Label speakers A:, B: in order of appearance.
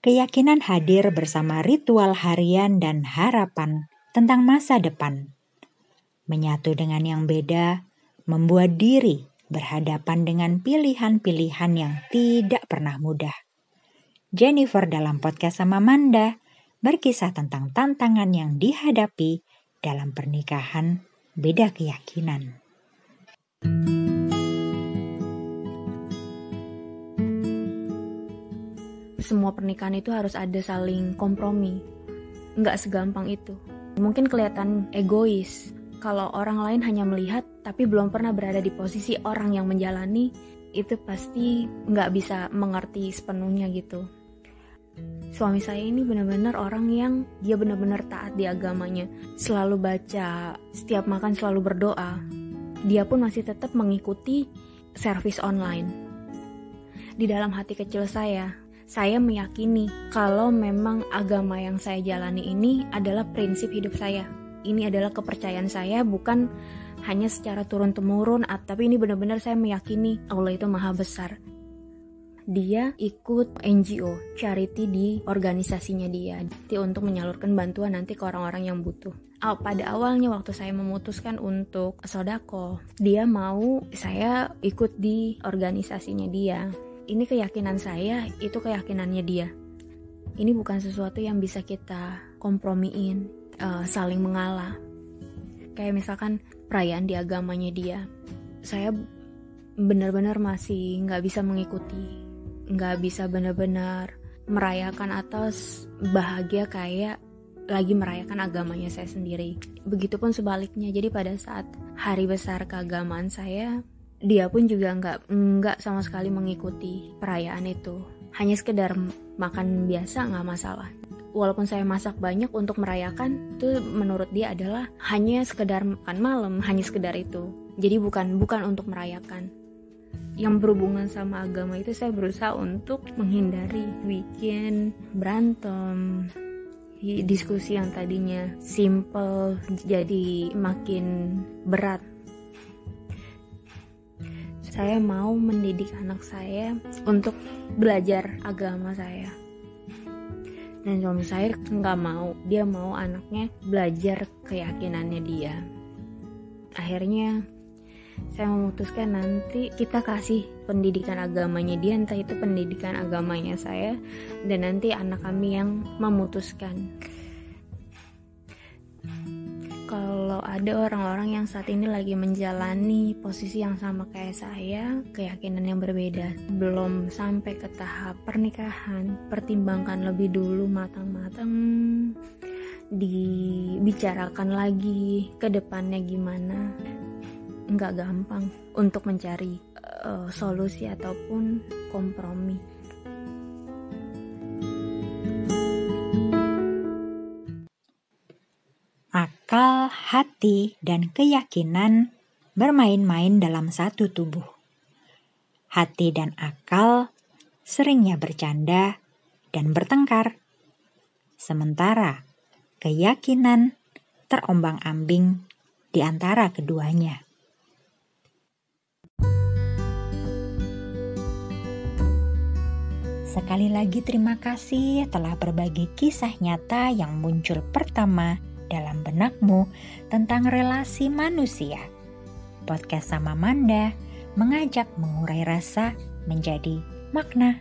A: Keyakinan hadir bersama ritual harian dan harapan tentang masa depan. Menyatu dengan yang beda, membuat diri berhadapan dengan pilihan-pilihan yang tidak pernah mudah. Jennifer dalam podcast sama Manda berkisah tentang tantangan yang dihadapi dalam pernikahan beda keyakinan.
B: Semua pernikahan itu harus ada saling kompromi. Nggak segampang itu. Mungkin kelihatan egois. Kalau orang lain hanya melihat tapi belum pernah berada di posisi orang yang menjalani, itu pasti nggak bisa mengerti sepenuhnya gitu. Suami saya ini benar-benar orang yang dia benar-benar taat di agamanya. Selalu baca, setiap makan selalu berdoa. Dia pun masih tetap mengikuti servis online. Di dalam hati kecil saya, saya meyakini kalau memang agama yang saya jalani ini adalah prinsip hidup saya. Ini adalah kepercayaan saya, bukan hanya secara turun-temurun, tapi ini benar-benar saya meyakini Allah itu maha besar dia ikut NGO charity di organisasinya dia untuk menyalurkan bantuan nanti ke orang-orang yang butuh. Oh, pada awalnya waktu saya memutuskan untuk sodako, dia mau saya ikut di organisasinya dia. Ini keyakinan saya, itu keyakinannya dia. Ini bukan sesuatu yang bisa kita kompromiin, uh, saling mengalah. Kayak misalkan perayaan di agamanya dia, saya benar-benar masih nggak bisa mengikuti nggak bisa benar-benar merayakan atau bahagia kayak lagi merayakan agamanya saya sendiri. Begitupun sebaliknya. Jadi pada saat hari besar keagamaan saya, dia pun juga nggak nggak sama sekali mengikuti perayaan itu. Hanya sekedar makan biasa nggak masalah. Walaupun saya masak banyak untuk merayakan, itu menurut dia adalah hanya sekedar makan malam, hanya sekedar itu. Jadi bukan bukan untuk merayakan yang berhubungan sama agama itu saya berusaha untuk menghindari bikin berantem diskusi yang tadinya simple jadi makin berat saya mau mendidik anak saya untuk belajar agama saya. Dan suami saya nggak mau. Dia mau anaknya belajar keyakinannya dia. Akhirnya saya memutuskan nanti kita kasih pendidikan agamanya dia entah itu pendidikan agamanya saya dan nanti anak kami yang memutuskan kalau ada orang-orang yang saat ini lagi menjalani posisi yang sama kayak saya, keyakinan yang berbeda, belum sampai ke tahap pernikahan, pertimbangkan lebih dulu matang-matang, dibicarakan lagi ke depannya gimana nggak gampang untuk mencari uh, solusi ataupun kompromi.
A: Hati, dan keyakinan bermain-main dalam satu tubuh. Hati dan akal seringnya bercanda dan bertengkar, sementara keyakinan terombang-ambing di antara keduanya. Sekali lagi terima kasih telah berbagi kisah nyata yang muncul pertama dalam benakmu tentang relasi manusia. Podcast sama Manda mengajak mengurai rasa menjadi makna.